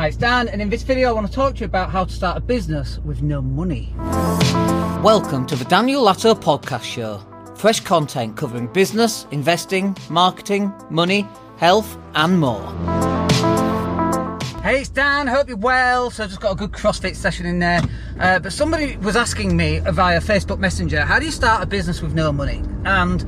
Hi, it's Dan, and in this video I want to talk to you about how to start a business with no money. Welcome to the Daniel Latto Podcast Show. Fresh content covering business, investing, marketing, money, health, and more. Hey, it's Dan. Hope you're well. So I just got a good CrossFit session in there. Uh, but somebody was asking me via Facebook Messenger, how do you start a business with no money? And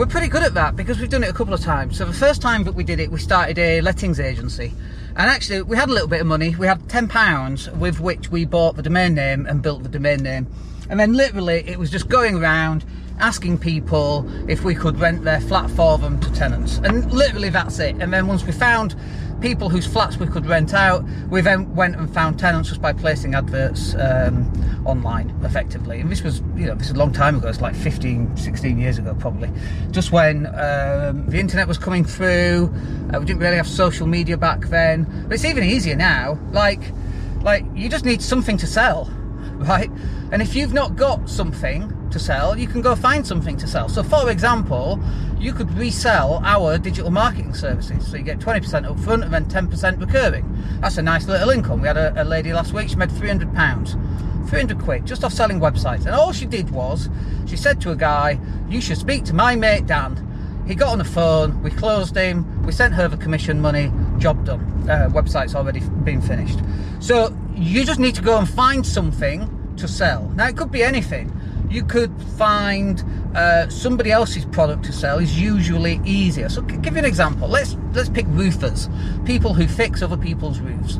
we're pretty good at that because we've done it a couple of times. So the first time that we did it, we started a lettings agency. And actually, we had a little bit of money. We had £10 with which we bought the domain name and built the domain name. And then literally, it was just going around asking people if we could rent their flat for them to tenants. And literally that's it. And then once we found people whose flats we could rent out, we then went and found tenants just by placing adverts um, online effectively. And this was, you know, this is a long time ago. It's like 15, 16 years ago probably. Just when um, the internet was coming through. Uh, we didn't really have social media back then. But it's even easier now. Like, like you just need something to sell, right? And if you've not got something to sell, you can go find something to sell. So, for example, you could resell our digital marketing services. So, you get 20% up front and then 10% recurring. That's a nice little income. We had a, a lady last week, she made £300. 300 quid just off selling websites. And all she did was, she said to a guy, You should speak to my mate Dan. He got on the phone, we closed him, we sent her the commission money, job done. Uh, website's already been finished. So, you just need to go and find something to sell. Now, it could be anything you could find uh, somebody else's product to sell is usually easier. So, give you an example. Let's let's pick roofers, people who fix other people's roofs.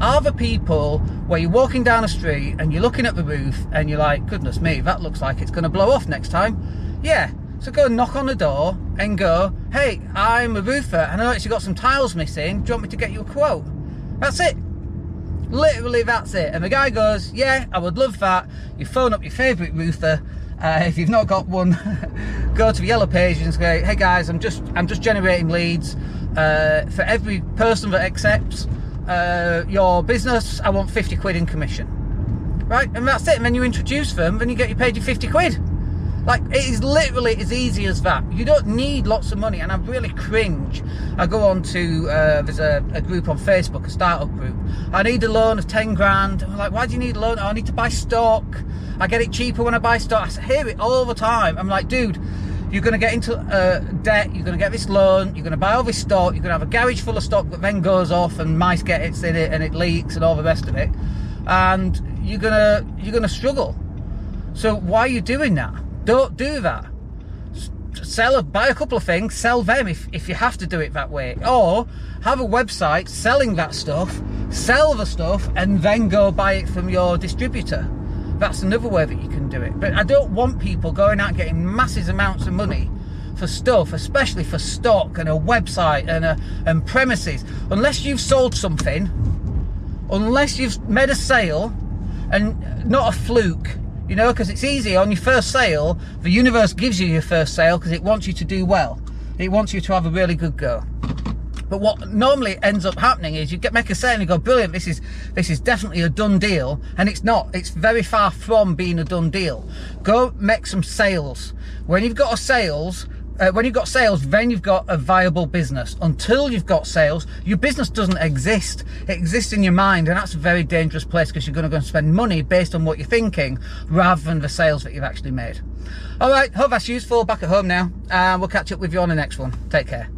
Are the people where you're walking down a street and you're looking at the roof and you're like, goodness me, that looks like it's going to blow off next time? Yeah. So go knock on the door and go, hey, I'm a roofer and I noticed you got some tiles missing. Do you want me to get you a quote? That's it. Literally, that's it. And the guy goes, Yeah, I would love that. You phone up your favourite roofer. Uh, if you've not got one, go to the yellow page and say, "Hey guys, I'm just I'm just generating leads uh, for every person that accepts uh, your business. I want 50 quid in commission, right? And that's it. And then you introduce them, then you get you paid your 50 quid. Like it is literally as easy as that. You don't need lots of money, and I really cringe. I go on to uh, there's a, a, group on Facebook, a startup group. I need a loan of ten grand. I'm like, why do you need a loan? Oh, I need to buy stock. I get it cheaper when I buy stock. I hear it all the time. I'm like, dude. You're going to get into uh, debt. You're going to get this loan. You're going to buy all this stock. You're going to have a garage full of stock that then goes off and mice get it in it and it leaks and all the rest of it. And you're gonna you're gonna struggle. So why are you doing that? Don't do that. Sell, a, buy a couple of things, sell them if, if you have to do it that way. Or have a website selling that stuff, sell the stuff, and then go buy it from your distributor. That's another way that you can do it. But I don't want people going out getting massive amounts of money for stuff, especially for stock and a website and a, and premises, unless you've sold something, unless you've made a sale, and not a fluke you know, because it's easy on your first sale. The universe gives you your first sale because it wants you to do well. It wants you to have a really good go. But what normally ends up happening is you get make a sale and you go, brilliant, this is this is definitely a done deal, and it's not. It's very far from being a done deal. Go make some sales. When you've got a sales, uh, when you've got sales, then you've got a viable business. Until you've got sales, your business doesn't exist. It exists in your mind, and that's a very dangerous place because you're going to go and spend money based on what you're thinking rather than the sales that you've actually made. All right, hope that's useful. Back at home now, and we'll catch up with you on the next one. Take care.